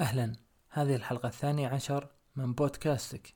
أهلا. هذه الحلقة الثانية عشر من بودكاستك.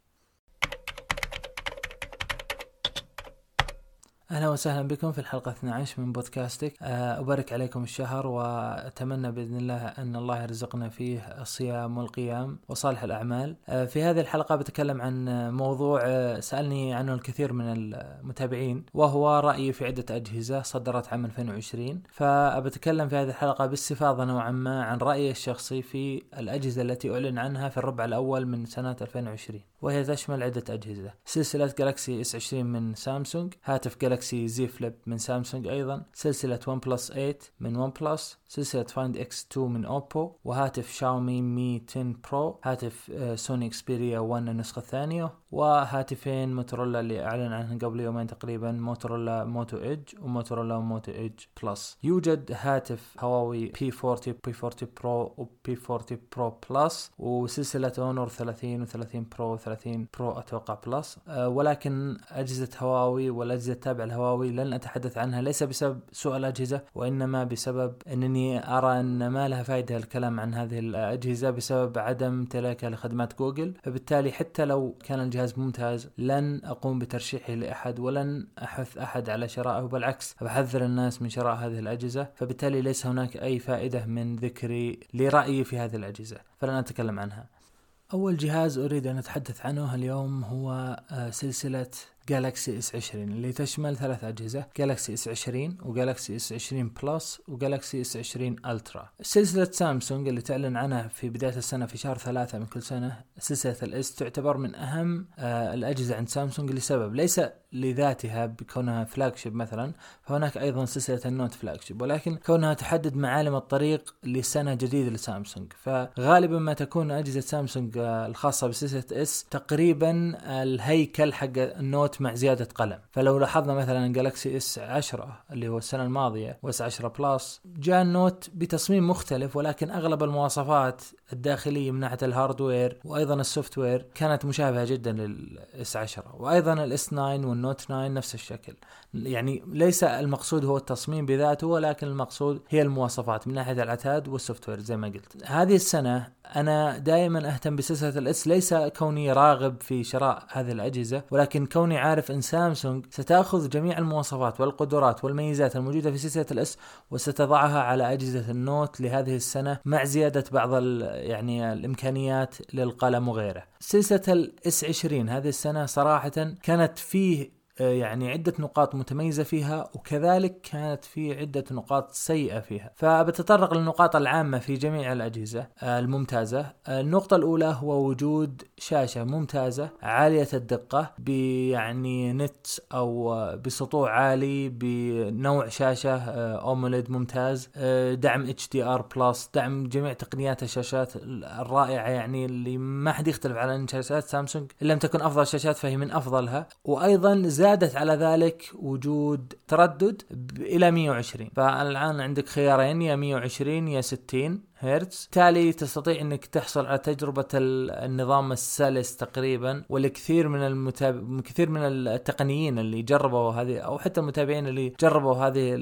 أهلا وسهلا بكم في الحلقة 12 من بودكاستك. آه، أبارك عليكم الشهر وأتمنى بإذن الله أن الله يرزقنا فيه الصيام والقيام وصالح الأعمال. آه، في هذه الحلقة بتكلم عن موضوع آه، سألني عنه الكثير من المتابعين وهو رأيي في عدة أجهزة صدرت عام 2020 فبتكلم في هذه الحلقة باستفاضة نوعا ما عن رأيي الشخصي في الأجهزة التي أعلن عنها في الربع الأول من سنة 2020 وهي تشمل عدة أجهزة سلسلة جالكسي اس 20 من سامسونج هاتف جالكسي جالكسي زي فليب من سامسونج أيضا سلسلة OnePlus 8 من OnePlus سلسلة Find X2 من Oppo وهاتف شاومي Mi 10 Pro هاتف سوني Xperia 1 النسخة الثانية وهاتفين موتورولا اللي أعلن عنهم قبل يومين تقريبا موتورولا Moto Edge وموتورولا Moto Edge Plus يوجد هاتف هواوي P40 P40 Pro و P40 Pro Plus وسلسلة Honor 30 و30 Pro و30 Pro أتوقع Plus أه ولكن أجهزة هواوي والاجهزة التابعة لهواوي لن أتحدث عنها ليس بسبب سوء الأجهزة وإنما بسبب أنني أرى أن ما لها فائدة الكلام عن هذه الأجهزة بسبب عدم امتلاكها لخدمات جوجل. فبالتالي حتى لو كان الجهاز جهاز ممتاز لن أقوم بترشيحه لأحد ولن أحث أحد على شرائه بالعكس بحذر الناس من شراء هذه الأجهزة. فبالتالي ليس هناك أي فائدة من ذكري لرأيي في هذه الأجهزة. فلن أتكلم عنها. أول جهاز أريد أن أتحدث عنه اليوم هو آه، سلسلة جالكسي S20 اللي تشمل ثلاث أجهزة جالكسي S20 وجالكسي S20 Plus وجالكسي S20 Ultra سلسلة سامسونج اللي تعلن عنها في بداية السنة في شهر ثلاثة من كل سنة سلسلة ال S تعتبر من أهم آه الأجهزة عند سامسونج لسبب ليس لذاتها بكونها flagship مثلا فهناك أيضا سلسلة ال Note flagship ولكن كونها تحدد معالم الطريق لسنة جديدة لسامسونج. فغالبا ما تكون أجهزة سامسونج آه الخاصة بسلسلة S تقريبا الهيكل حق ال Note مع زيادة قلم. فلو لاحظنا مثلا جالكسي S10 اللي هو السنة الماضية و S10 Plus جاء ال Note بتصميم مختلف ولكن أغلب المواصفات الداخلية من ناحية ال hardware وأيضا ال software كانت مشابهة جدا لل S10 وأيضا ال S9 وال Note 9 نفس الشكل. يعني ليس المقصود هو التصميم بذاته ولكن المقصود هي المواصفات من ناحية العتاد وال software زي ما قلت. هذه السنة أنا دائما أهتم بسلسلة ال S ليس كوني راغب في شراء هذه الأجهزة ولكن كوني عارف إن سامسونج ستأخذ جميع المواصفات والقدرات والميزات الموجودة في سلسلة ال S وستضعها على أجهزة ال Note لهذه السنة مع زيادة بعض يعني الإمكانيات للقلم وغيره. سلسلة ال S20 هذه السنة صراحة كانت فيه يعني عدة نقاط متميزة فيها وكذلك كانت في عدة نقاط سيئة فيها. فبتطرق للنقاط العامة في جميع الأجهزة آه، الممتازة. آه، النقطة الأولى هو وجود شاشة ممتازة عالية الدقة بيعني نت أو بسطوع عالي بنوع شاشة AMOLED ممتاز دعم HDR Plus دعم جميع تقنيات الشاشات الرائعة يعني اللي ما حد يختلف على شاشات سامسونج إن لم تكن أفضل شاشات فهي من أفضلها. وأيضا زادت على ذلك وجود تردد إلى 120 فالآن عندك خيارين يا 120 يا 60 هرتز. بالتالي تستطيع إنك تحصل على تجربة النظام السلس تقريبا والكثير من المتابع كثير من التقنيين اللي جربوا هذه أو حتى المتابعين اللي جربوا هذه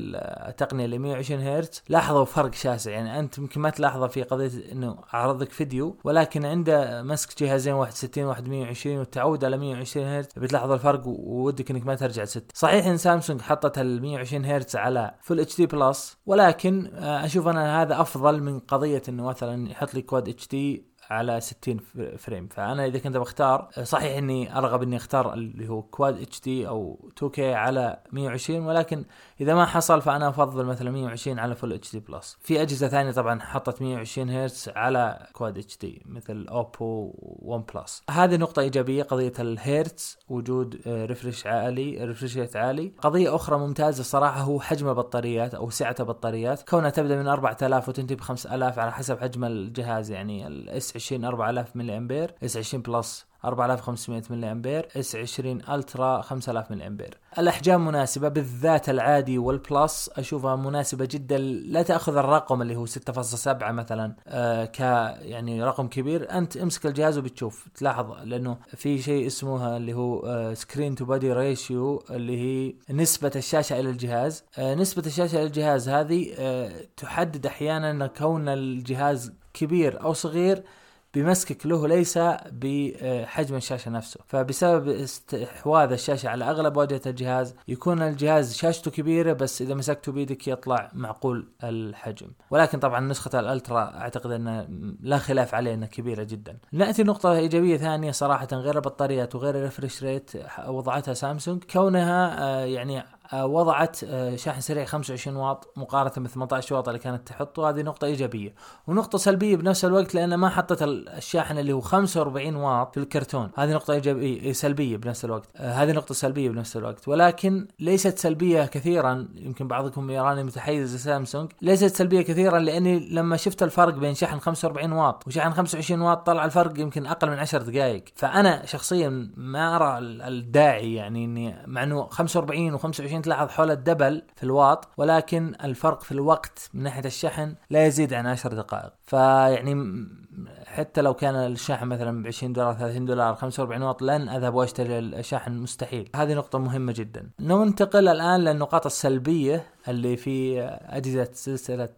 التقنية اللي 120 هرتز لاحظوا فرق شاسع. يعني أنت يمكن ما تلاحظه في قضية إنه اعرض لك فيديو ولكن عنده مسك جهازين واحد 60 واحد 120 والتعود على 120 هرتز بتلاحظ الفرق وودك إنك ما ترجع 60 صحيح إن سامسونج حطت ال 120 هرتز على Full HD Plus ولكن آه، أشوف أنا هذا أفضل من قضية قضيه إنه مثلا يحط لي Quad HD على 60 frame. فأنا إذا كنت بختار صحيح إني أرغب إني أختار اللي هو Quad HD أو 2K على 120 ولكن إذا ما حصل فأنا أفضل مثلا 120 على Full HD Plus في أجهزة ثانية طبعا حطت 120 هرتز على Quad HD مثل Oppo OnePlus هذه نقطة إيجابية قضية الهيرتز وجود refresh عالي refresh عالي. قضية أخرى ممتازة صراحة هو حجم البطاريات أو سعة البطاريات. كونها تبدأ من 4000 وتنتهي ب 5000 على حسب حجم الجهاز يعني ال S20 4000 ملي امبير S20 Plus 4500 ملي امبير S20 Ultra 5000 ملي امبير الأحجام مناسبة بالذات العادي وال Plus أشوفها مناسبة جدا لا تأخذ الرقم اللي هو 6.7 مثلا آه ك يعني رقم كبير. أنت امسك الجهاز وبتشوف تلاحظ لأنه في شيء اسمه اللي هو screen to body ratio اللي هي نسبة الشاشة إلى الجهاز. آه نسبة الشاشة إلى الجهاز هذه آه تحدد أحيانا كون الجهاز كبير أو صغير بمسكتك له ليس بحجم الشاشة نفسه. فبسبب استحواذ الشاشة على أغلب واجهة الجهاز يكون الجهاز شاشته كبيرة بس إذا مسكته بيدك يطلع معقول الحجم. ولكن طبعا نسخة ال Ultra أعتقد انها لا اختلاف عليه أنها كبيرة جدا. نأتي نقطه إيجابية ثانية صراحة غير البطاريات وغير ال refresh rate وضعتها سامسونج. كونها آه، يعني وضعت آه، شاحن سريع 25 واط مقارنة ب 18 واط اللي كانت تحطه. هذه نقطة إيجابية ونقطة سلبية بنفس الوقت لأن ما حطت الشاحن اللي هو 45 واط في الكرتون. هذه نقطة إيجابية سلبية بنفس الوقت. آه، هذه نقطة سلبية بنفس الوقت. ولكن ليست سلبية كثيرا يمكن بعضكم يراني متحيز لسامسونج ليست سلبية كثيرا لأني لما شفت الفرق بين شاحن 45 واط وشاحن 25 واط طلع الفرق يمكن أقل من 10 دقائق. فأنا شخصيا ما أرى الداعي يعني إني مع إنه 45 و25 تلاحظ حول ال double في الواط ولكن الفرق في الوقت من ناحية الشحن لا يزيد عن 10 دقائق. فيعني حتى لو كان الشاحن مثلا ب 20 دولار 30 دولار 45 واط لن أذهب وأشتري الشاحن مستحيل. هذه نقطة مهمة جدا. ننتقل الآن للنقاط السلبية اللي في أجهزة سلسلة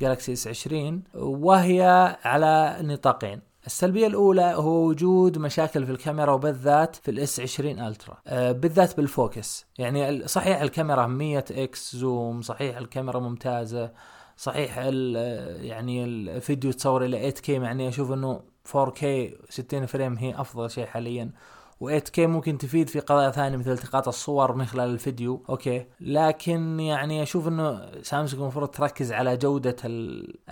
جالكسي S20 وهي على نطاقين. السلبية الأولى هو وجود مشاكل في الكاميرا وبالذات في ال S20 Ultra بالذات بال focus. يعني صحيح الكاميرا 100 X zoom صحيح الكاميرا ممتازة صحيح يعني الفيديو تصور إلى 8K مع أني أشوف إنه 4K 60 frame هي أفضل شيء حاليا. و8K ممكن تفيد في قضايا ثانية مثل التقاط الصور من خلال الفيديو. okay. لكن يعني أشوف إنه سامسونج المفروض تركز على جودة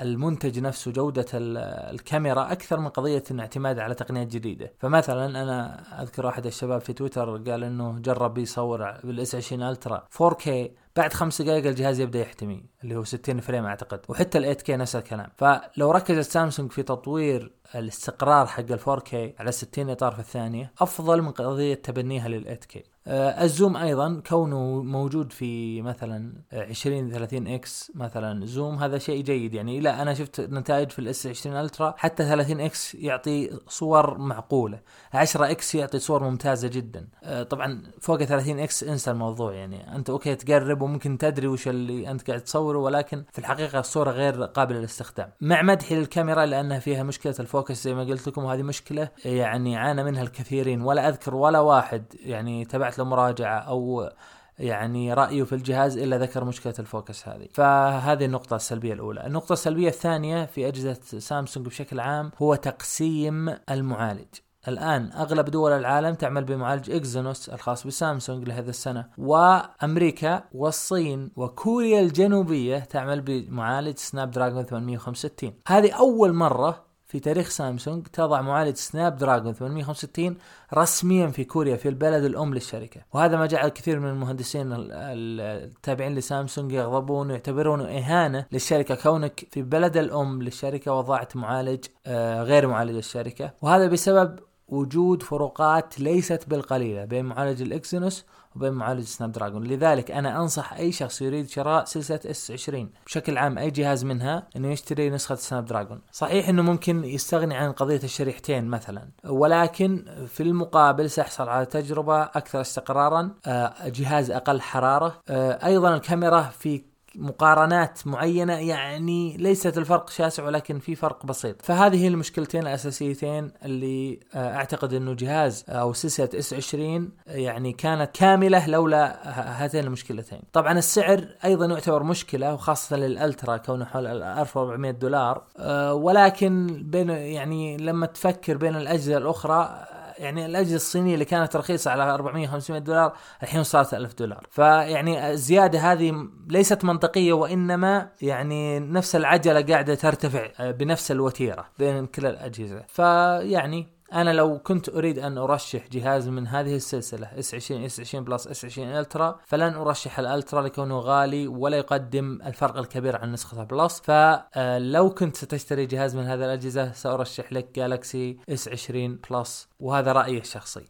المنتج نفسه جودة الكاميرا أكثر من قضية إنه اعتماد على تقنيات جديدة. فمثلا أنا أذكر أحد الشباب في تويتر قال إنه جرب يصور بال S20 Ultra 4K بعد خمس دقائق الجهاز يبدأ يحتمي اللي هو 60 frame أعتقد. وحتى ال 8 k نفس الكلام. فلو ركزت سامسونج في تطوير الاستقرار حق ال 4K على 60 إطار في الثانية أفضل من قضية تبنيها لل 8K آه، ال zoom أيضا كونه موجود في مثلا 20 30 X مثلا zoom هذا شيء جيد. يعني لا أنا شفت نتائج في ال S20 Ultra حتى 30 X يعطي صور معقولة. 10 X يعطي صور ممتازة جدا. آه، طبعا فوق 30 X انسى الموضوع. يعني أنت okay تقرب وممكن تدري وش اللي أنت قاعد تصوره ولكن في الحقيقة الصورة غير قابلة للاستخدام. مع مدحي للكاميرا لأنها فيها مشكلة ال focus زي ما قلت لكم وهذه مشكلة يعني عانى منها الكثيرين. ولا أذكر ولا واحد يعني تبعت له مراجعة أو يعني رأيه في الجهاز إلا ذكر مشكلة ال focus هذه. فهذه النقطة السلبية الأولى. النقطة السلبية الثانية في أجهزة سامسونج بشكل عام هو تقسيم المعالج. الآن أغلب دول العالم تعمل بمعالج Exynos الخاص بسامسونج لهذا السنة وأمريكا والصين وكوريا الجنوبية تعمل بمعالج Snapdragon 865 هذه أول مرة في تاريخ سامسونج تضع معالج Snapdragon 865 رسميا في كوريا في البلد الأم للشركة. وهذا ما جعل كثير من المهندسين التابعين لسامسونج يغضبون ويعتبرونه إهانة للشركة كونك في بلد الأم للشركة وضعت معالج آه، غير معالج الشركة وهذا بسبب وجود فروقات ليست بالقليلة بين معالج ال Exynos وبين معالج Snapdragon. لذلك أنا أنصح أي شخص يريد شراء سلسلة S20 بشكل عام أي جهاز منها إنه يشتري نسخة Snapdragon. صحيح إنه ممكن يستغني عن قضية الشريحتين مثلا ولكن في المقابل سيحصل على تجربة أكثر استقرارا آه، جهاز أقل حرارة. آه، أيضا الكاميرا في مقارنات معينة يعني ليست الفرق شاسع ولكن في فرق بسيط. فهذه المشكلتين الأساسيتين اللي آه، أعتقد إنه جهاز أو سلسلة إس 20 يعني كانت كاملة لولا هاتين المشكلتين. طبعا السعر أيضا يعتبر مشكلة وخاصة للألترا كونه حول 1400 دولار آه، ولكن بين يعني لما تفكر بين الاجهزه الأخرى يعني الأجهزة الصينية اللي كانت رخيصة على 400 500 دولار الحين صارت 1000 دولار. فيعني الزيادة هذه ليست منطقية وإنما يعني نفس العجلة قاعدة ترتفع بنفس الوتيرة بين كل الأجهزة. فيعني أنا لو كنت أريد أن أرشح جهاز من هذه السلسلة S20 S20 Plus S20 Ultra فلن أرشح ال Ultra لكونه غالي ولا يقدم الفرق الكبير عن نسخه ال Plus فلو كنت ستشتري جهاز من هذه الأجهزة سأرشح لك جالكسي S20 Plus وهذا رأيي الشخصي.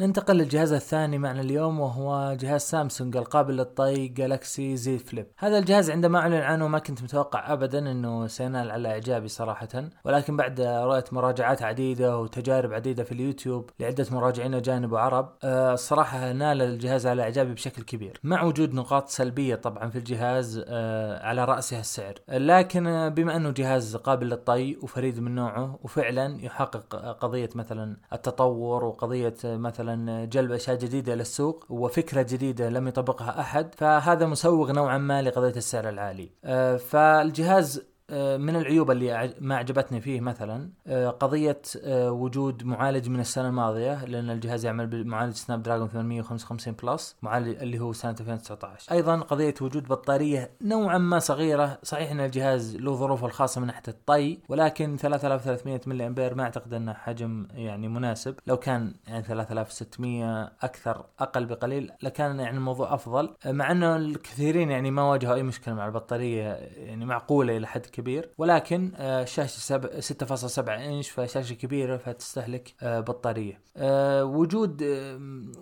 ننتقل للجهاز الثاني معنا اليوم وهو جهاز سامسونج القابل للطي جالكسي زي فليب هذا الجهاز عندما أعلن عنه ما كنت متوقع ابدا إنه سينال على إعجابي صراحة. ولكن بعد رؤيه مراجعات عديدة وتجارب عديدة في اليوتيوب لعدة مراجعين اجانب وعرب آه، الصراحه نال الجهاز على إعجابي بشكل كبير. مع وجود نقاط سلبية طبعا في الجهاز آه، على راسها السعر. لكن بما إنه جهاز قابل للطي وفريد من نوعه وفعلا يحقق قضية مثلا التطور وقضية مثلا جلب أشياء جديدة للسوق وفكرة جديدة لم يطبقها أحد فهذا مسوغ نوعا ما لقضية السعر العالي. آه، فالجهاز من العيوب اللي ما عجبتني فيه مثلا آه، قضية آه، وجود معالج من السنة الماضية لأن الجهاز يعمل بمعالج Snapdragon 855 Plus معالج اللي هو سنة 2019 أيضا قضية وجود بطارية نوعا ما صغيرة صحيح أن الجهاز له ظروفه الخاصة من ناحية الطي ولكن 3300 ملي أمبير ما أعتقد أنه حجم يعني مناسب. لو كان يعني 3600 أكثر أقل بقليل لكان يعني الموضوع أفضل. مع أنه الكثيرين يعني ما واجهوا أي مشكلة مع البطارية يعني معقولة إلى حد كبير ولكن آه، 6.7 إنش فشاشة كبيرة فتستهلك آه، بطارية. آه، وجود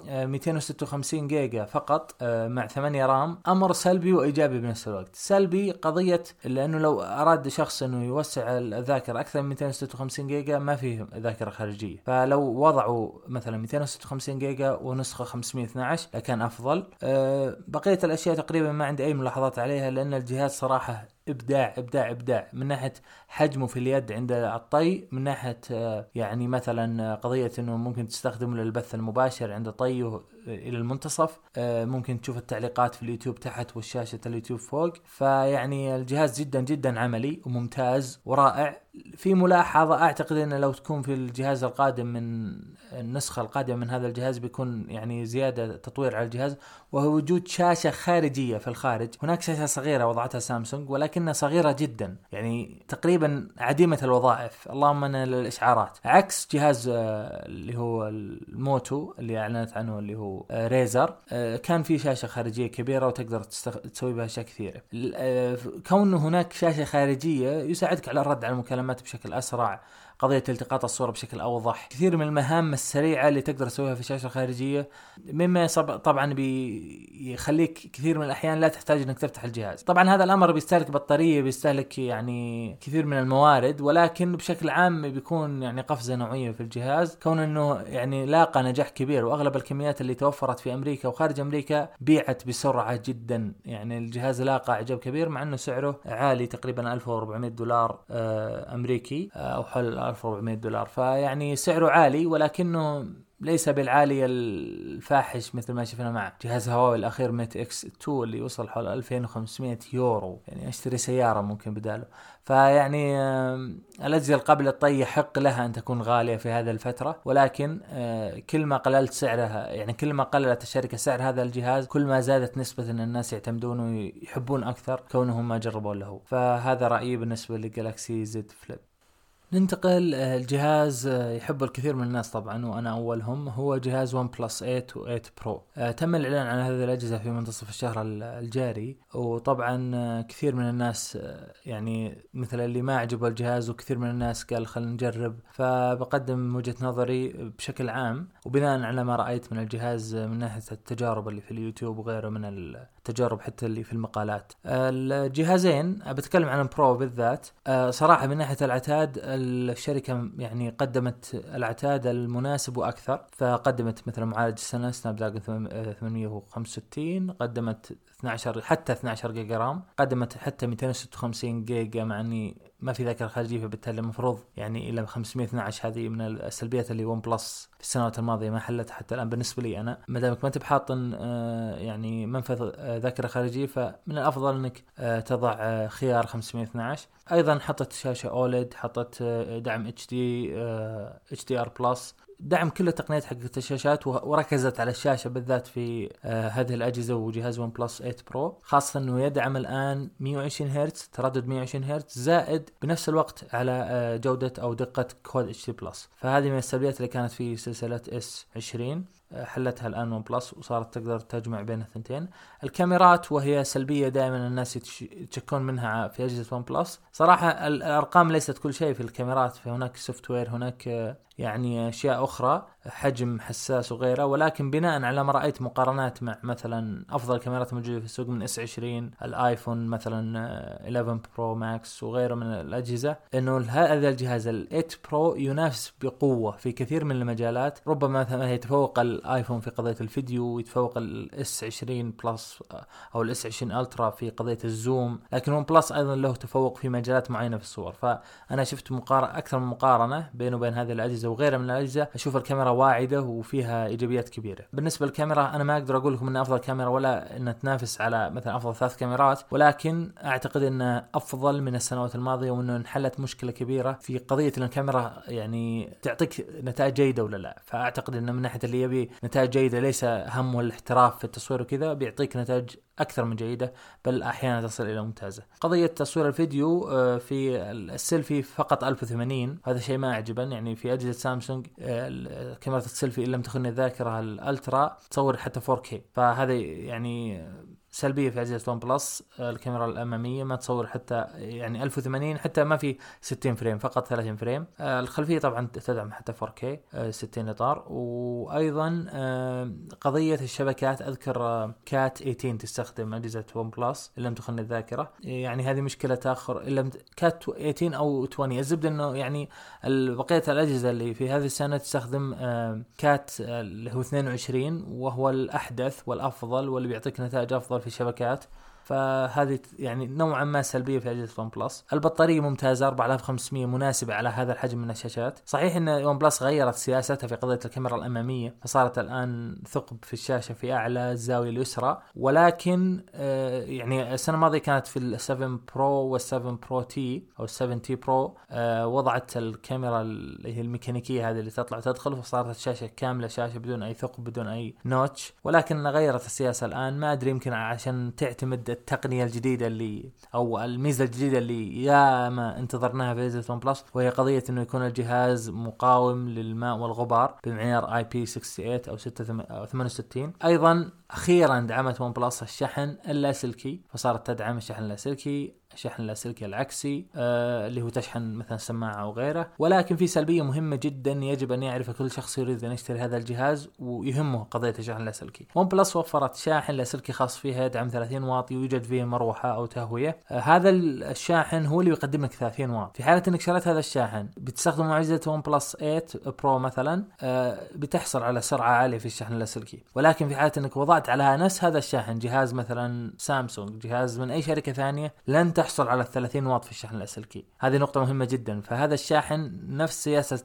256 جيجا فقط مع 8 RAM أمر سلبي وإيجابي بنفس الوقت. سلبي قضية لأنه لو أراد شخص إنه يوسع الذاكرة أكثر من 256 جيجا ما فيه ذاكرة خارجية. فلو وضعوا مثلا 256 جيجا ونسخة 512 لكان أفضل. بقية الأشياء تقريبا ما عندي أي ملاحظات عليها لأن الجهاز صراحة إبداع إبداع إبداع. من ناحية حجمه في اليد عند الطي من ناحية آه، يعني مثلا قضية إنه ممكن تستخدمه للبث المباشر عند طيه إلى المنتصف. آه، ممكن تشوف التعليقات في اليوتيوب تحت والشاشة اليوتيوب فوق. فيعني الجهاز جدا جدا عملي وممتاز ورائع. في ملاحظة أعتقد أنه لو تكون في الجهاز القادم من النسخة القادمة من هذا الجهاز بيكون يعني زيادة تطوير على الجهاز وهو وجود شاشة خارجية في الخارج. هناك شاشة صغيرة وضعتها سامسونج ولكنها صغيرة جدا. يعني تقريبا عديمة الوظائف. اللهم من الإشعارات عكس جهاز آه، اللي هو الموتو اللي أعلنت عنه اللي هو ريزر آه، كان في شاشة خارجية كبيرة وتقدر تسوي بها أشياء كثيرة. آه، كونه هناك شاشة خارجية يساعدك على الرد على المكالمات بشكل أسرع. قضية التقاط الصورة بشكل أوضح. كثير من المهام السريعة اللي تقدر تسويها في الشاشة الخارجية مما طبعا بيخليك كثير من الأحيان لا تحتاج إنك تفتح الجهاز. طبعا هذا الأمر بيستهلك بطارية بيستهلك يعني كثير من الموارد ولكن بشكل عام بيكون يعني قفزة نوعية في الجهاز. كون إنه يعني لاقى نجاح كبير وأغلب الكميات اللي توفرت في أمريكا وخارج أمريكا بيعت بسرعة جدا. يعني الجهاز لاقى إعجاب كبير مع إنه سعره عالي تقريبا 1400 دولار آه، أمريكي آه، أو حول 1400 دولار. فيعني سعره عالي ولكنه ليس بالعالي الفاحش مثل ما شفنا مع جهاز هواوي الأخير Mate X 2 اللي وصل حول 2500 يورو. يعني أشتري سيارة ممكن بداله. فيعني الأجهزة القابلة للطي يحق لها أن تكون غالية في هذه الفترة. ولكن آه، كل ما قللت سعرها يعني كل ما قللت الشركة سعر هذا الجهاز كل ما زادت نسبة أن الناس يعتمدونه ويحبون أكثر كونهم ما جربوا له. فهذا رأيي بالنسبة ل Galaxy Z Flip. ننتقل آه، الجهاز آه، يحبه الكثير من الناس طبعا وأنا أولهم هو جهاز OnePlus 8 و 8 Pro تم الإعلان عن هذه الأجهزة في منتصف الشهر الجاري وطبعا آه، كثير من الناس يعني مثل اللي ما عجبه الجهاز وكثير من الناس قال خلينا نجرب. فبقدم وجهة نظري بشكل عام وبناء على ما رأيت من الجهاز من ناحية التجارب اللي في اليوتيوب وغيره من التجارب حتى اللي في المقالات. الجهازين بتكلم عن ال Pro بالذات. صراحة من ناحية العتاد الشركة يعني قدمت العتاد المناسب وأكثر. فقدمت مثلا معالج السنة Snapdragon 865 قدمت 12 حتى 12 جيجا RAM. قدمت حتى 256 جيجا مع إني ما في ذاكرة خارجية فبالتالي المفروض يعني إلى 512 هذه من السلبيات اللي OnePlus في السنوات الماضية ما حلتها حتى الآن بالنسبة لي أنا. ما دامك ما أنت بحاطن آه، يعني منفذ آه، ذاكرة خارجية فمن الأفضل إنك آه، تضع خيار 512 أيضا حطت شاشة OLED حطت دعم HD HDR plus دعم كل التقنيات حقت الشاشات وركزت على الشاشة بالذات في آه هذه الأجهزة وجهاز OnePlus 8 Pro خاصة إنه يدعم الآن 120 هرتز تردد 120 هرتز زائد بنفس الوقت على آه جودة أو دقة Quad HD plus فهذه من السلبيات اللي كانت في سلسلة S 20 حلتها الآن OnePlus وصارت تقدر تجمع بين الثنتين. الكاميرات وهي سلبية دائما الناس يتشكون منها في أجهزة OnePlus. صراحة الأرقام ليست كل شيء في الكاميرات في هناك software هناك يعني أشياء أخرى. حجم حساس وغيره ولكن بناء على ما رأيت مقارنات مع مثلا أفضل كاميرات موجودة في السوق من S 20 الآيفون مثلا 11 Pro Max وغيره من الأجهزة إنه هذا الجهاز ال 8 Pro ينافس بقوة في كثير من المجالات. ربما مثلا يتفوق الآيفون في قضية الفيديو ويتفوق ال S 20 Plus أو ال S 20 Ultra في قضية ال zoom لكن OnePlus أيضا له تفوق في مجالات معينة في الصور. فأنا شفت مقارنه أكثر من مقارنة بينه وبين هذه الأجهزة وغيرها من الأجهزة. أشوف الكاميرا واعدة وفيها إيجابيات كبيرة. بالنسبة للكاميرا أنا ما أقدر أقول لكم انها أفضل كاميرا ولا انها تنافس على مثلا أفضل ثلاث كاميرات ولكن أعتقد انها أفضل من السنوات الماضية وإنه انحلت مشكلة كبيرة في قضية إن الكاميرا يعني تعطيك نتائج جيدة ولا لا. فأعتقد انه من ناحية اللي يبي نتائج جيدة ليس همه الاحتراف في التصوير وكذا بيعطيك نتائج أكثر من جيدة بل أحيانا تصل إلى ممتازة. قضية تصوير الفيديو آه، في السيلفي فقط 1080 هذا شيء ما اعجبني يعني في أجهزة سامسونج آه، كاميرا السيلفي إن لم تخني الذاكرة ال Ultra تصور حتى 4K فهذا يعني سلبية في أجهزة OnePlus الكاميرا الأمامية ما تصور حتى يعني 1080 حتى ما في 60 frame فقط 30 frame. آه، الخلفية طبعا تدعم حتى 4K 60 إطار. وأيضا آه، قضية الشبكات أذكر Cat 18 تستخدم أجهزة OnePlus إن لم تخن الذاكرة. يعني هذه مشكلة تأخر إن لم Cat 18 أو 20 الزبده إنه يعني بقية الأجهزة اللي في هذه السنة تستخدم آه، Cat اللي هو 22 وهو الأحدث والأفضل واللي بيعطيك نتائج أفضل في الشبكات فهذه يعني نوعا ما سلبية في أجهزة OnePlus. البطارية ممتازة 4500 مناسبة على هذا الحجم من الشاشات. صحيح إن OnePlus غيرت سياستها في قضية الكاميرا الأمامية فصارت الآن ثقب في الشاشة في أعلى الزاوية اليسرى. ولكن آه يعني السنة الماضية كانت في ال 7 Pro وال 7 Pro T أو ال 7T Pro آه وضعت الكاميرا اللي هي الميكانيكية هذه اللي تطلع وتدخل فصارت الشاشة كاملة شاشة بدون أي ثقب بدون أي notch. ولكن غيرت السياسة الآن. ما أدري يمكن عشان تعتمد التقنية الجديدة اللي أو الميزة الجديدة اللي يا ما انتظرناها في اجهزه OnePlus وهي قضية إنه يكون الجهاز مقاوم للماء والغبار بمعيار IP 68 أو 68 أيضا أخيرا دعمت OnePlus الشحن اللاسلكي فصارت تدعم الشحن اللاسلكي شحن اللاسلكي العكسي آه اللي هو تشحن مثلا سماعة أو غيره. ولكن في سلبية مهمة جدا يجب أن يعرف كل شخص يريد أن يشتري هذا الجهاز ويهمه قضية الشحن اللاسلكي OnePlus وفرت شاحن لاسلكي خاص فيها يدعم 30 واط يوجد فيه مروحة أو تهوية. آه هذا الشاحن هو اللي يقدم لك 30 واط. في حالة إنك شريت هذا الشاحن بتستخدم مع جهاز OnePlus 8 Pro مثلا آه بتحصل على سرعة عالية في الشحن اللاسلكي ولكن في حالة إنك وضعت على نفس هذا الشاحن جهاز مثلا سامسونج جهاز من أي شركة ثانية لن تحصل على ال 30 واط في الشحن اللاسلكي هذه نقطة مهمة جدا. فهذا الشاحن نفس سياسة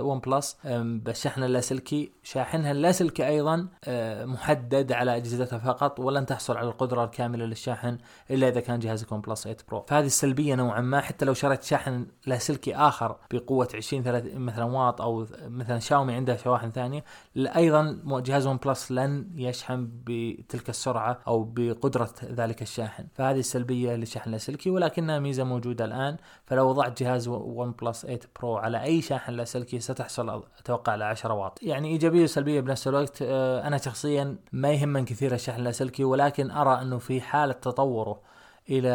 OnePlus بالشحن اللاسلكي شاحنها اللاسلكي أيضا آه، محدد على أجهزتها فقط ولن تحصل على القدرة الكاملة للشاحن إلا إذا كان جهازك OnePlus 8 Pro فهذه السلبية نوعا ما. حتى لو شريت شاحن لاسلكي آخر بقوة 20 30 مثلا واط أو مثلا شاومي عندها شواحن ثانية أيضا جهاز OnePlus لن يشحن بتلك السرعة أو بقدرة ذلك الشاحن. فهذه السلبية للشحن اللاسلكي ولكنها ميزة موجودة الآن. فلو وضعت جهاز OnePlus 8 Pro على أي شاحن لاسلكي ستحصل أتوقع على 10 واط. يعني إيجابية وسلبية بنفس الوقت آه، أنا شخصيا ما يهمني كثير الشحن اللاسلكي ولكن أرى أنه في حالة تطوره إلى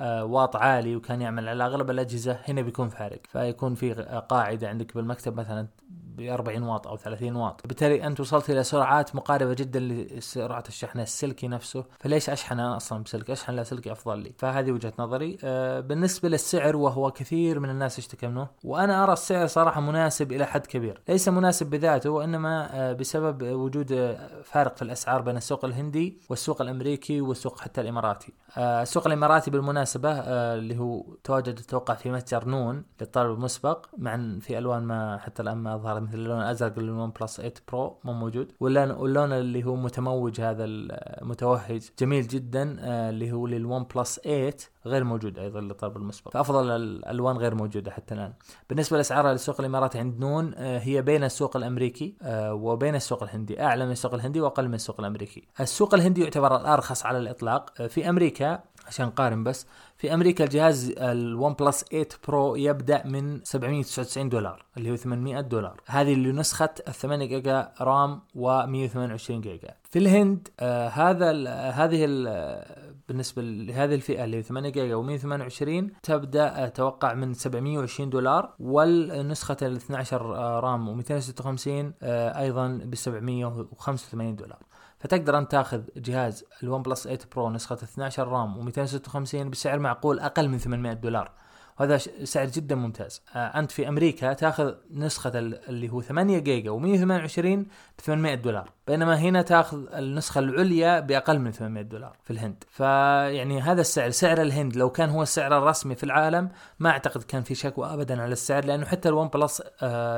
آه، واط عالي وكان يعمل على أغلب الأجهزة هنا بيكون فارق. فيكون في قاعدة عندك بالمكتب مثلا ب 40 واط أو 30 واط. بالتالي أنت وصلت إلى سرعات مقاربة جدا لسرعة الشحن. السلكي نفسه. فليش اشحن أنا أصلا بسلك؟ أشحن لاسلكي أفضل لي. فهذه وجهة نظري. آه بالنسبة للسعر وهو كثير من الناس يشتكى منه وأنا أرى السعر صراحة مناسب إلى حد كبير. ليس مناسب بذاته وإنما آه بسبب وجود آه، فارق في الأسعار بين السوق الهندي والسوق الأمريكي والسوق حتى الإماراتي. السوق الإماراتي بالمناسبة آه، اللي هو تواجد أتوقع في متجر نون للطلب المسبق مع في ألوان ما حتى الآن ما ظهرت مثل اللون الأزرق لل OnePlus 8 Pro مو موجود واللون اللي هو متموج هذا المتوهج جميل جدا آه، اللي هو لل OnePlus 8 غير موجود أيضا للطلب المسبق. فافضل الألوان غير موجودة حتى الآن. بالنسبة لأسعار السوق الإماراتي عند نون هي بين السوق الأمريكي وبين السوق الهندي. أعلى من السوق الهندي وأقل من السوق الأمريكي. السوق الهندي يعتبر الارخص على الإطلاق. في أمريكا عشان نقارن بس في أمريكا الجهاز ال OnePlus 8 Pro يبدأ من 799 دولار اللي هو 800 دولار. هذه اللي نسخه ال 8 جيجا RAM و 128 جيجا. في الهند آه هذا هذه ال بالنسبة لهذه الفئة اللي 8 جيجا و128 تبدأ أتوقع من 720 دولار والنسخة ال 12 RAM و256 أيضا ب 785 دولار. فتقدر أنت تاخذ جهاز ال OnePlus 8 Pro نسخة 12 RAM و256 بسعر معقول أقل من 800 دولار. وهذا سعر جدا ممتاز. آه أنت في أمريكا تاخذ نسخة اللي هو 8 جيجا و128 ب 800 دولار. بينما هنا تاخذ النسخة العليا بأقل من 800 دولار في الهند. فيعني هذا السعر سعر الهند لو كان هو السعر الرسمي في العالم ما أعتقد كان في شكوى ابدا على السعر لأنه حتى ال OnePlus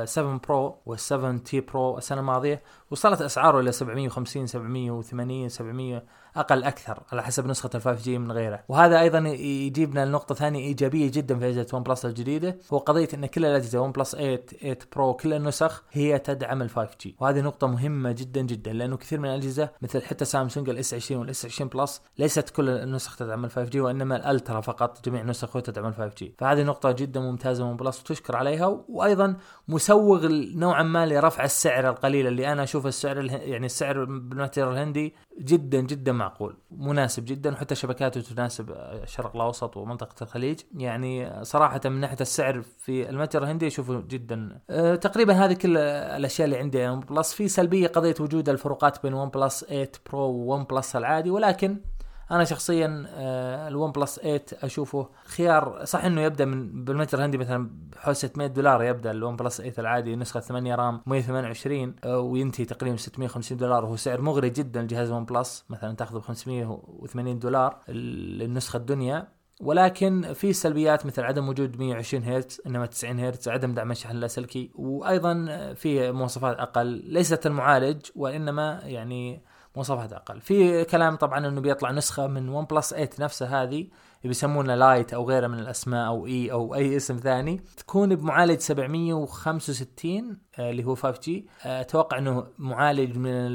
7 Pro وال 7T Pro السنة الماضية وصلت أسعاره إلى 750 780 700 أقل أكثر على حسب نسخة ال 5 G من غيره. وهذا أيضا يجيبنا لنقطة ثانية إيجابية جدا في اجهزه OnePlus الجديدة. هو قضية إن كل الاجهزه OnePlus 8 8 Pro كل النسخ هي تدعم ال 5 G وهذه نقطة مهمة جدا جدا لأنه كثير من الأجهزة مثل حتى Samsung ال S 20 وال S 20 Plus ليست كل النسخ تدعم ال 5 G وإنما ال Ultra فقط جميع النسخ تدعم ال 5 G فهذه نقطة جدا ممتازة من OnePlus وتشكر عليها وأيضا مسوغ نوعا ما لرفع السعر القليل اللي أنا أشوف السعر يعني السعر بالمتجر الهندي جدا جدا معقول مناسب جدا وحتى شبكاته تناسب الشرق الأوسط ومنطقة الخليج. يعني صراحة من ناحية السعر في المتجر الهندي أشوفه جدا أه تقريبا هذه كل الأشياء اللي عندي OnePlus في سلبية قضيه وجود الفروقات بين OnePlus 8 Pro و OnePlus العادي ولكن أنا شخصيا ال OnePlus 8 أشوفه خيار. صح إنه يبدأ من بالمتجر الهندي مثلا بحوالي 600 دولار يبدأ ال OnePlus 8 العادي نسخة 8 RAM 128 آه، وينتهي تقريبا 650 دولار. وهو سعر مغري جدا لجهاز OnePlus مثلا تأخذه ب 580 دولار النسخه الدنيا. ولكن في سلبيات مثل عدم وجود 120 هرتز إنما 90 هرتز عدم دعم الشحن اللاسلكي وأيضا في مواصفات أقل ليست المعالج وإنما يعني مواصفات أقل. في كلام طبعا إنه بيطلع نسخة من OnePlus 8 نفسها هذه بيسمونها Lite أو غيره من الأسماء أو E أو أي اسم ثاني تكون بمعالج 765 آه، اللي هو 5 G آه، أتوقع إنه معالج من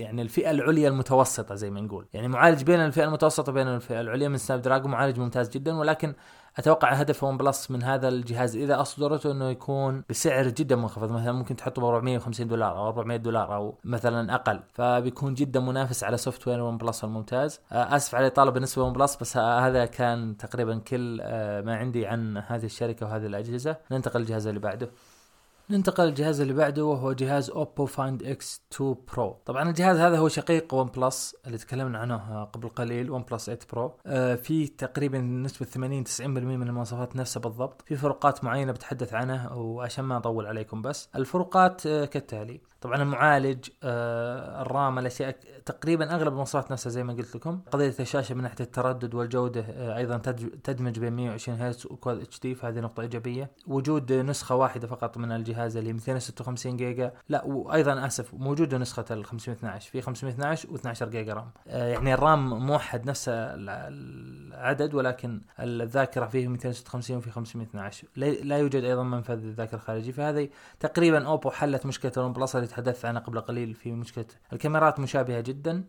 يعني الفئة العليا المتوسطة زي ما نقول. يعني معالج بين الفئة المتوسطة وبين الفئة العليا من Snapdragon معالج ممتاز جدا ولكن أتوقع هدف OnePlus من هذا الجهاز إذا أصدرته إنه يكون بسعر جدا منخفض. مثلا ممكن تحطه ب 450 دولار أو 400 دولار أو مثلا أقل. فبيكون جدا منافس على software OnePlus الممتاز. آه، آسف على الاطاله بالنسبة ل OnePlus بس هذا كان تقريبا كل آه، ما عندي عن هذه الشركة وهذه الأجهزة. ننتقل للجهاز اللي بعده. ننتقل للجهاز اللي بعده وهو جهاز Oppo Find X 2 Pro طبعا الجهاز هذا هو شقيق OnePlus اللي تكلمنا عنه قبل قليل OnePlus 8 Pro في تقريبا نسبة 80 90% من المواصفات نفسها بالضبط. في فروقات معينة بتحدث عنها وعشان ما أطول عليكم بس. الفروقات آه كالتالي. طبعا المعالج آه ال RAM الأشياء تقريبا أغلب المواصفات نفسها زي ما قلت لكم. قضية الشاشة من ناحية التردد والجودة آه أيضا تدمج بين 120 هرتز و Quad HD فهذه نقطة إيجابية. وجود نسخة واحدة فقط من الجهاز اللي 256 جيجا. لا وأيضا آسف موجوده نسخة ال 512 في 512 و12 جيجا RAM. آه يعني ال RAM موحد نفس العدد ولكن الذاكرة فيه 256 وفي 512 لا يوجد أيضا منفذ الذاكره الخارجي فهذه تقريبا Oppo حلت مشكلة ال OnePlus اللي تحدثت عنها قبل قليل في مشكلة الكاميرات مشابهة جدا.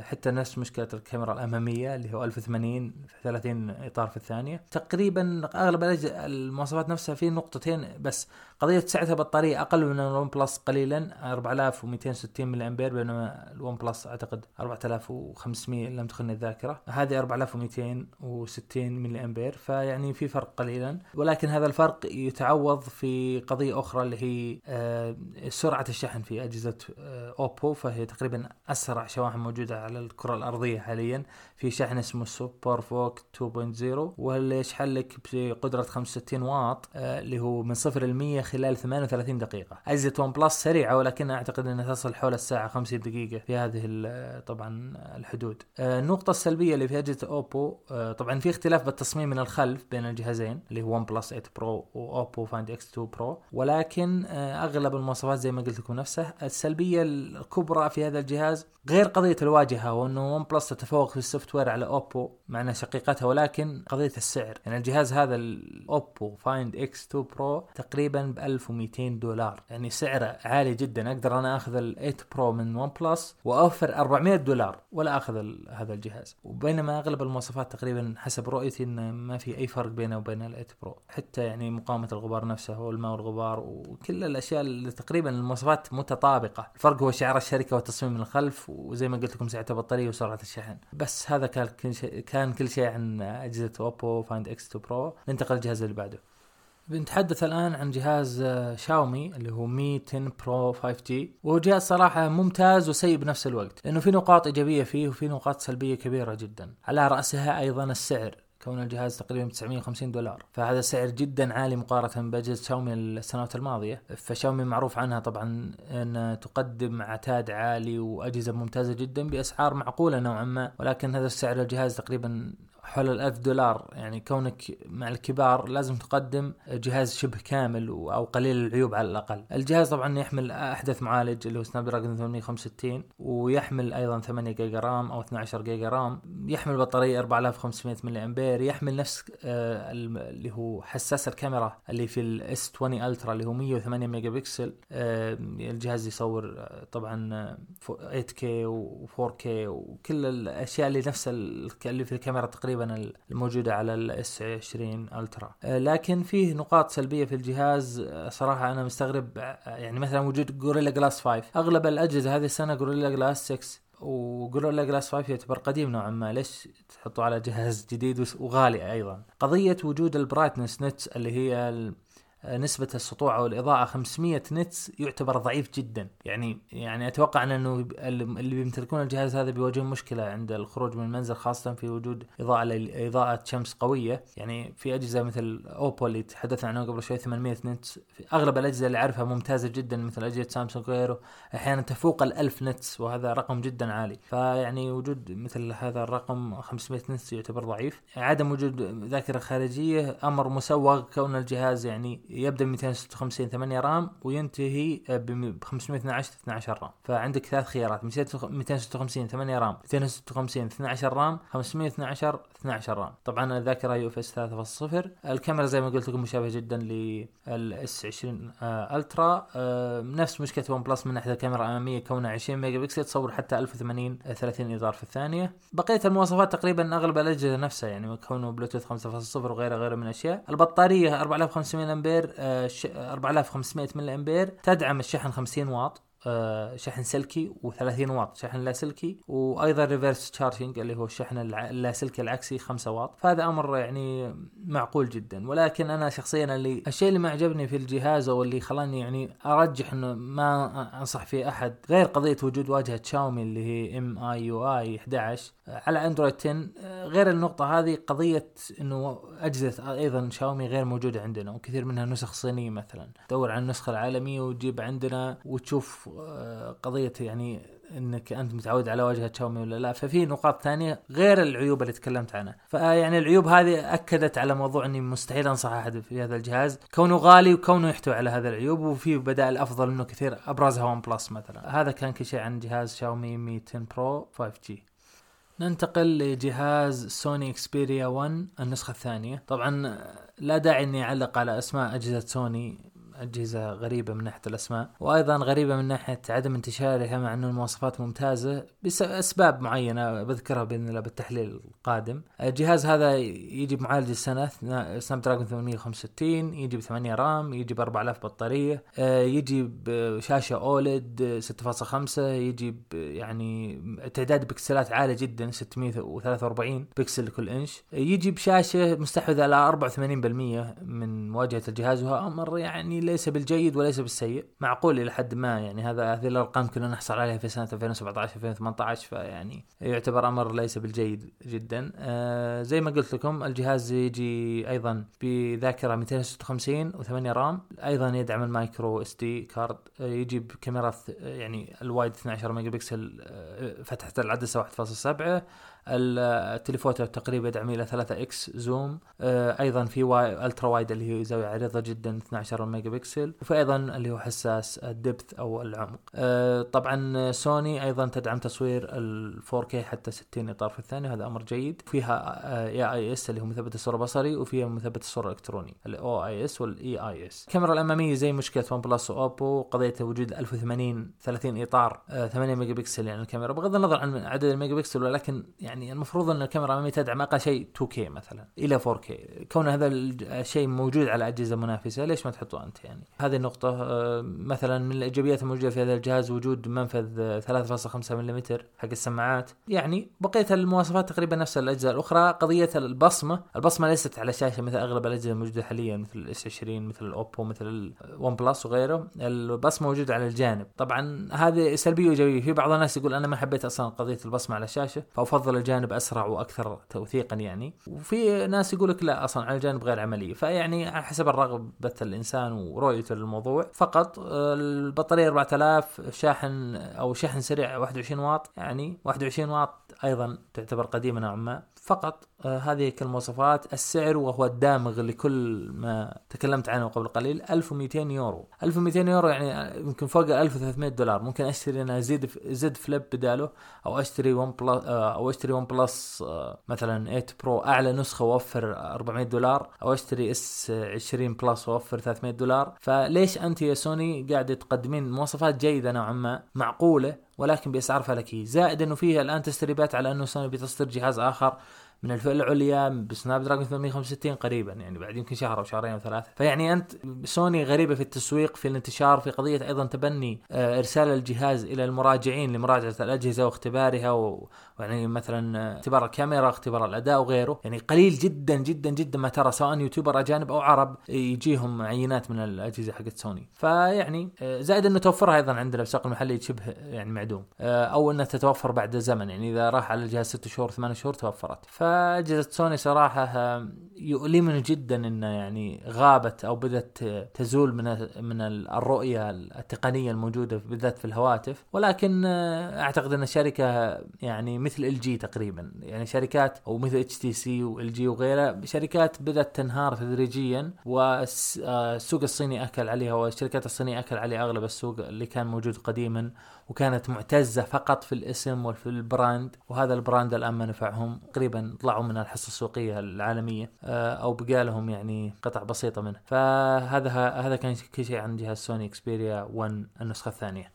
حتى نفس مشكلة الكاميرا الأمامية اللي هو 1080 في 30 إطار في الثانية. تقريبا أغلب المواصفات نفسها في نقطتين بس. قضية سعه البطاريه أقل من ال OnePlus قليلا 4260 ملي أمبير بينما ال OnePlus أعتقد 4500 ان لم تخني الذاكرة. هذه 4260 ملي أمبير فيعني في فرق قليلا. ولكن هذا الفرق يتعوض في قضية أخرى اللي هي آه، سرعة الشحن في أجهزة آه، أوبو فهي تقريبا أسرع شواحن موجودة على الكرة الأرضية حاليا. في شحن اسمه SuperVOOC 2.0 واللي يشحن لك بقدرة 65 واط آه، اللي هو من 0 ل 100 خلال 38 دقيقة. أجهزة OnePlus سريعة ولكن أعتقد أنها تصل حول الساعة 50 دقيقة في هذه طبعا الحدود. آه، النقطة السلبية اللي في أجهزة أوبو آه، طبعا في اختلاف بالتصميم من الخلف بين الجهازين اللي هو OnePlus 8 Pro وأوبو Find X2 Pro ولكن آه، أغلب المواصفات زي ما قلت لكم نفسه. السلبية الكبرى في هذا الجهاز غير قضية الواجهة وأنه OnePlus تتفوق في ال software على أوبو مع أنها شقيقتها ولكن قضية السعر. يعني الجهاز هذا الأوبو Find X2 Pro تقريبا ب 1200 دولار. يعني سعره عالي جدا. أقدر أنا أخذ ال 8 Pro من OnePlus وأوفر 400 دولار ولا أخذ هذا الجهاز. وبينما أغلب المواصفات تقريبا حسب رؤيتي انه ما في أي فرق بينه وبين ال 8 Pro حتى يعني مقاومة الغبار نفسه والماء والغبار وكل الأشياء اللي تقريبا المواصفات متطابقة. الفرق هو شعار الشركة والتصميم من الخلف وزي ما قلت قلت سعه البطاريه وسرعة الشحن. بس هذا كان كل شيء كان كل شيء عن أجهزة اوبو Find X2 Pro ننتقل للجهاز اللي بعده. بنتحدث الآن عن جهاز آه، شاومي اللي هو مي 10 برو 5G وهو جهاز صراحة ممتاز وسيء بنفس الوقت لأنه في نقاط إيجابية فيه وفي نقاط سلبية كبيرة جدا. على رأسها أيضا السعر. كون الجهاز تقريبا 950 دولار. فهذا سعر جدا عالي مقارنة بأجهزة شاومي السنوات الماضية. فشاومي معروف عنها طبعا أن تقدم عتاد عالي وأجهزة ممتازة جدا بأسعار معقولة نوعا ما. ولكن هذا السعر الجهاز تقريبا حول الألف دولار. يعني كونك مع الكبار لازم تقدم جهاز شبه كامل أو قليل العيوب على الأقل. الجهاز طبعا يحمل أحدث معالج اللي هو Snapdragon 865 ويحمل أيضا 8 جيجا RAM أو 12 جيجا رام. يحمل بطارية 4500 ملي أمبير. يحمل نفس آه اللي هو حساس الكاميرا اللي في ال S20 Ultra اللي هو 108 ميجا بكسل آه الجهاز يصور آه، طبعا 8K و 4K وكل الأشياء اللي نفس اللي في الكاميرا تقريبا الموجودة على ال S20 Ultra آه، لكن فيه نقاط سلبية في الجهاز آه، صراحة أنا مستغرب آه، يعني مثلا وجود Gorilla Glass 5 أغلب الأجهزة هذه السنة Gorilla Glass 6 و Gorilla Glass 5 يعتبر قديم نوعا ما. ليش تحطوا على جهاز جديد وغالي أيضا؟ قضية وجود ال brightness nit اللي هي نسبة السطوع أو الإضاءة 500 nits يعتبر ضعيف جدا. يعني يعني أتوقع أن إنه اللي بيمتلكون الجهاز هذا بيواجهون مشكلة عند الخروج من المنزل خاصة في وجود إضاءة إضاءة شمس قوية. يعني في أجهزة مثل اوبو اللي تحدثنا عنها قبل شوي 800 nits. في أغلب الأجهزة اللي أعرفها ممتازة جدا مثل أجهزة سامسونج وغيره أحيانا تفوق ال 1000 nits وهذا رقم جدا عالي. فيعني وجود مثل هذا الرقم 500 nits يعتبر ضعيف. عدم وجود ذاكرة خارجية أمر مسوغ كون الجهاز يعني يبدأ ب 256 8 RAM وينتهي ب 512 12 RAM. فعندك ثلاث خيارات 256 8 RAM 256 12 RAM 512 12 RAM. طبعا الذاكره UFS 3.0 الكاميرا زي ما قلت لكم مشابهه جدا لل S20 Ultra. آه نفس مشكلة OnePlus من ناحية الكاميرا الأمامية كونها 20 ميجا بكسل تصور حتى 1080 30 إطار في الثانية. بقية المواصفات تقريبا أغلب الأجهزة نفسها يعني كونه بلوتوث 5.0 وغيره غيره من الاشياء البطارية 4500 أمبير 4500 ملي أمبير. تدعم الشحن 50 واط. آه، شحن سلكي و30 واط شحن لاسلكي وأيضا reverse charging اللي هو الشحن اللاسلكي العكسي 5 واط. فهذا أمر يعني معقول جدا. ولكن أنا شخصيا اللي الشيء اللي ما عجبني في الجهاز أو اللي خلاني يعني أرجح إنه ما أنصح فيه أحد غير قضية وجود واجهة شاومي اللي هي MIUI 11 على أندرويد 10 غير النقطة هذه قضية إنه أجهزة أيضا شاومي غير موجودة عندنا وكثير منها نسخ صينية مثلا. تدور على النسخة العالمية وتجيب عندنا وتشوف قضية يعني إنك أنت متعود على واجهه شاومي ولا لا. ففي نقاط ثانية غير العيوب اللي تكلمت عنها. فيعني العيوب هذه أكدت على موضوع إني مستحيل أنصح أحد في هذا الجهاز. كونه غالي وكونه يحتوي على هذه العيوب وفي بدائل أفضل منه كثير. ابرزها OnePlus مثلا. هذا كان كل شيء عن جهاز شاومي Mi 10 Pro 5G ننتقل لجهاز سوني Xperia 1 النسخة الثانية. طبعا لا داعي إني أعلق على أسماء أجهزة سوني أجهزة غريبة من ناحية الأسماء وأيضا غريبة من ناحية عدم انتشارها مع أنه المواصفات ممتازة بأسباب معينة بذكرها بإذن الله بالتحليل القادم. الجهاز هذا يجي بمعالج السنة Snapdragon 865 يجي ب 8 RAM يجي ب 4000 بطارية آه، يجي بشاشة OLED 6.5 يجي يعني تعداد بكسلات عالي جدا 643 بكسل لكل إنش. يجي بشاشة مستحوذة على 84% من واجهة الجهاز وهو أمر يعني ليس بالجيد وليس بالسيء. معقول إلى حد ما يعني هذا هذه الأرقام كنا نحصل عليها في سنة 2017 2018 فيعني يعتبر أمر ليس بالجيد جدا. آه زي ما قلت لكم الجهاز يجي أيضا بذاكرة 256 و8 RAM. أيضا يدعم ال micro SD card. آه يجي بكاميرا يعني ال wide 12 ميجا بكسل آه فتحة العدسة 1.7 ال telephoto تقريبا يدعم إلى 3X zoom آه أيضا في واي ultra wide اللي هي زاويه عريضة جدا 12 ميجا بكسل وفي أيضا اللي هو حساس ال depth أو العمق. آه طبعا سوني أيضا تدعم تصوير ال 4K حتى 60 إطار في الثانية هذا أمر جيد. فيها EIS اللي هو مثبت الصورة البصري وفيها مثبت الصورة الإلكتروني ال OIS وال EIS الكاميرا الاماميه زي مشكلة OnePlus واوبو قضيه وجود 1080 30 إطار آه 8 ميجا بكسل يعني الكاميرا بغض النظر عن عدد الميجا بكسل ولكن يعني يعني المفروض أن الكاميرا الاماميه تدعم أقل شيء 2K مثلا إلى 4K كون هذا الشيء موجود على أجهزة منافسة ليش ما تحطه أنت يعني؟ هذه النقطة آه، مثلا من الإيجابيات الموجودة في هذا الجهاز وجود منفذ 3.5 ملم حق السماعات. يعني بقية المواصفات تقريبا نفس الاجهزه الأخرى قضية البصمة البصمة ليست على الشاشه مثل أغلب الأجهزة الموجودة حاليا مثل ال S20 مثل الاوبو مثل الون بلس وغيره. البصمة موجودة على الجانب. طبعا هذه سلبية وإيجابية. في بعض الناس يقول أنا ما حبيت أصلا قضية البصمة على الشاشة فأفضل الجانب أسرع وأكثر توثيقا يعني. وفي ناس يقول لك لا أصلا على الجانب غير عملي. فيعني حسب الرغبة الإنسان ورؤيته للموضوع. فقط البطارية 4000 شاحن أو شحن سريع 21 واط يعني. 21 واط أيضا تعتبر قديمه نوعا ما. فقط آه هذه كالمواصفات. السعر وهو الدامغ لكل ما تكلمت عنه قبل قليل 1200 يورو. 1200 يورو يعني يمكن فوق 1300 دولار. ممكن أشتري أنا Z Z Flip بداله أو أشتري ون بلس آه أو أشتري ون بلس آه مثلا 8 Pro أعلى نسخة وأوفر 400 دولار أو أشتري S20 Plus وأوفر 300 دولار. فليش أنت يا سوني قاعدة تقدمين مواصفات جيدة نوعا ما معقولة ولكن بأسعار فلكية؟ زائد إنه فيها الآن تسريبات على أنه سوني بتصدر جهاز آخر. من الفئة العليا ب Snapdragon 865 قريبا يعني بعد يمكن شهر أو شهرين أو ثلاثة. فيعني أنت سوني غريبة في التسويق في الانتشار في قضية أيضا تبني آه، إرسال الجهاز إلى المراجعين لمراجعة الأجهزة واختبارها و... يعني مثلا اختبار الكاميرا اختبار الأداء وغيره. يعني قليل جدا جدا جدا ما ترى سواء YouTuber أجانب أو عرب يجيهم عينات من الأجهزة حقت سوني. فيعني آه، زائد إنه توفرها أيضا عندنا في السوق المحلي شبه يعني معدوم. آه، أو إنها تتوفر بعد زمن. يعني إذا راح على الجهاز ست شهور ثمان شهور توفرت. فاجهزه سوني صراحة آه، يؤلمني جدا إنه يعني غابت أو بدأت تزول من من الرؤية التقنية الموجودة بالذات في الهواتف. ولكن أعتقد إن الشركة يعني مثل إل جي تقريبا. يعني شركات أو مثل إتش تي سي وإل جي وغيرها شركات بدأت تنهار تدريجيا. والسوق الصيني أكل عليها والشركات الصينية أكل عليها أغلب السوق اللي كان موجود قديما. وكانت معتزة فقط في الاسم وفي ال brand. وهذا ال brand الآن ما نفعهم تقريبا طلعوا من الحصة السوقية العالمية آه، أو بقى لهم يعني قطع بسيطة منه. فهذا هذا كان كل شيء عن جهاز سوني إكسبيريا 1 النسخة الثانية.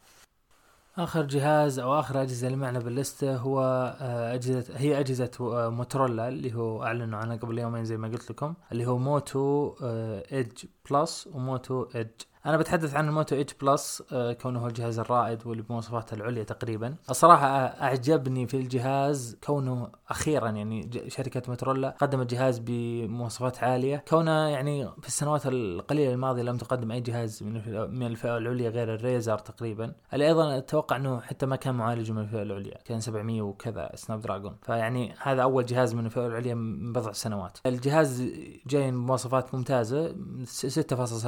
آخر جهاز أو آخر أجهزة اللي معنا بال list ة هو آه، أجهزة هي أجهزة آه، موتورولا اللي هو أعلنوا عنها قبل يومين زي ما قلت لكم اللي هو Moto Edge Plus و Moto Edge أنا بتحدث عن ال Moto Edge Plus آه، كونه هو الجهاز الرائد واللي بمواصفاته العليا تقريبا. الصراحة أعجبني في الجهاز كونه أخيرا يعني شركة موتورولا قدمت جهاز بمواصفات عالية. كونه يعني في السنوات القليلة الماضية لم تقدم أي جهاز من الفئة العليا غير ال Razr تقريبا. اللي أيضا أتوقع إنه حتى ما كان معالج من الفئة العليا كان 700 وكذا Snapdragon فيعني هذا أول جهاز من الفئة العليا من بضع سنوات. الجهاز جاي بمواصفات ممتازة 6.7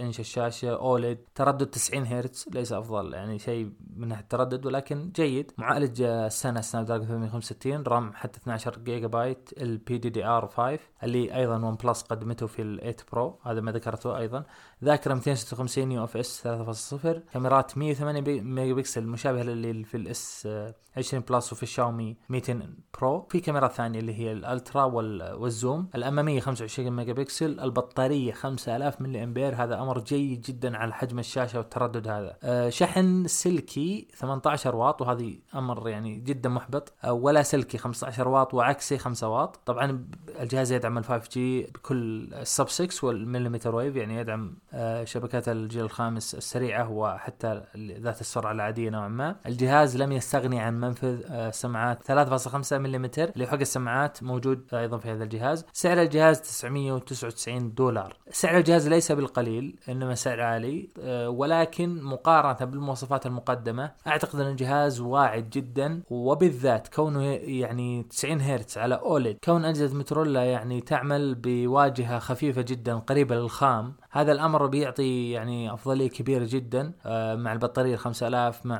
إنش الشاشة. شاشه OLED. تردد 90 هرتز ليس أفضل يعني شيء من ناحية التردد ولكن جيد. معالج السنة Snapdragon 865 RAM حتى 12 جيجا بايت البي دي دي ار 5 اللي أيضا ون بلس قدمته في ال 8 Pro هذا ما ذكرته أيضا. ذاكرة 256 UFS 3.0 كاميرات 108 ميجا بكسل مشابهة للي في ال S20 Plus وفي الشاومي 200 Pro. في كاميرات ثانية اللي هي ال ultra وال zoom. الأمامية 25 ميجا بكسل البطارية 5000 ملي أمبير. هذا أمر جيد جدا على حجم الشاشة والتردد هذا. أه شحن سلكي 18 واط وهذه أمر يعني جدا محبط. أه ولا سلكي 15 واط وعكسي 5 واط. طبعا الجهاز يدعم ال 5G بكل ال sub 6 وال millimeter wave يعني يدعم شبكات الجيل الخامس السريعة وحتى ذات السرعة العادية نوعا ما. الجهاز لم يستغني عن منفذ آه، سماعات 3.5 ملم اللي حق السماعات موجود أيضا في هذا الجهاز. سعر الجهاز 999 دولار. سعر الجهاز ليس بالقليل إنما سعر عالي آه، ولكن مقارنة بالمواصفات المقدمة أعتقد أن الجهاز واعد جدا. وبالذات كونه يعني 90 هرتز على OLED. كون أجهزة موتورولا يعني تعمل بواجهة خفيفة جدا قريبة للخام هذا الأمر بيعطي يعني أفضلية كبيرة جدا آه، مع البطارية 5000 مع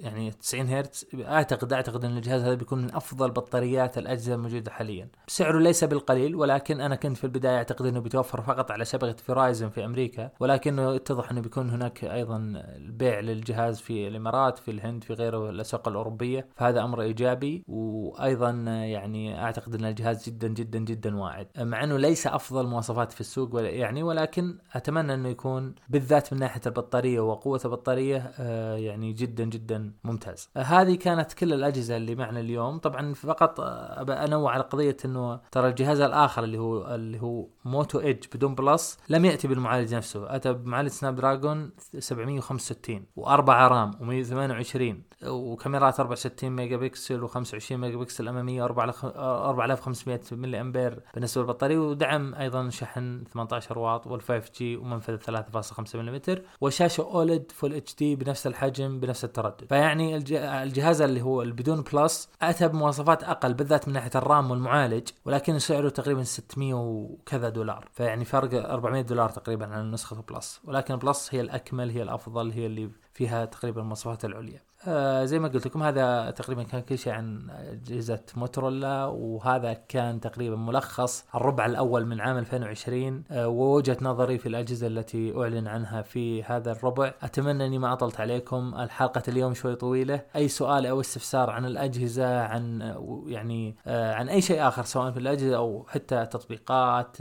يعني 90 هرتز. أعتقد أعتقد إن الجهاز هذا بيكون من أفضل بطاريات الأجهزة الموجودة حاليا. سعره ليس بالقليل ولكن أنا كنت في البداية أعتقد إنه بيتوفر فقط على شبكة فرايزن في أمريكا ولكنه اتضح إنه بيكون هناك أيضا البيع للجهاز في الإمارات في الهند في غيره الأسواق الأوروبية. فهذا أمر إيجابي وأيضا يعني أعتقد إن الجهاز جدا جدا جدا واعد. مع إنه ليس أفضل مواصفات في السوق يعني ولكن أتمنى إنه يكون بالذات من ناحية البطارية وقوة البطارية آه، يعني جدا جدا ممتاز. آه، هذه كانت كل الأجهزة اللي معنا اليوم، طبعا فقط آه، أنوه على قضية إنه ترى الجهاز الآخر اللي هو اللي هو Moto Edge بدون Plus لم يأتي بالمعالج نفسه، أتى بمعالج Snapdragon 765 و4 RAM و128 وكاميرات 64 ميجا بكسل و25 ميجا بكسل اماميه و4500 ملي امبير بالنسبة للبطارية. ودعم أيضا شحن 18 واط وال 5G ومنفذ 3.5 ملم وشاشة OLED Full HD بنفس الحجم بنفس التردد. فيعني الجهاز اللي هو البدون Plus أتى بمواصفات أقل بالذات من ناحية ال RAM والمعالج ولكن سعره تقريبا 600 وكذا دولار. فيعني فرق 400 دولار تقريبا عن نسخة Plus. ولكن Plus هي الأكمل هي الأفضل هي اللي فيها تقريبا المواصفات العليا. آه زي ما قلت لكم هذا تقريبا كان كل شيء عن أجهزة موتورولا وهذا كان تقريبا ملخص الربع الأول من عام 2020 آه ووجهة نظري في الأجهزة التي أعلن عنها في هذا الربع. أتمنى أني ما أطلت عليكم. الحلقة اليوم شوي طويلة. أي سؤال أو استفسار عن الأجهزة عن يعني آه عن أي شيء آخر سواء في الأجهزة أو حتى تطبيقات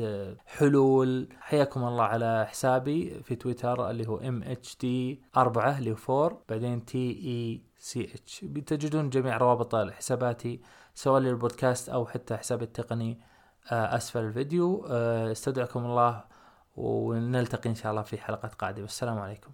حلول حياكم الله على حسابي في تويتر اللي هو M H D 4 اللي هو 4 بعدين تي اي سي اتش بتجدون جميع روابط حساباتي سواء للبودكاست أو حتى حسابي التقني آه، أسفل الفيديو. آه، استودعكم الله ونلتقي إن شاء الله في حلقات قادمة. السلام عليكم.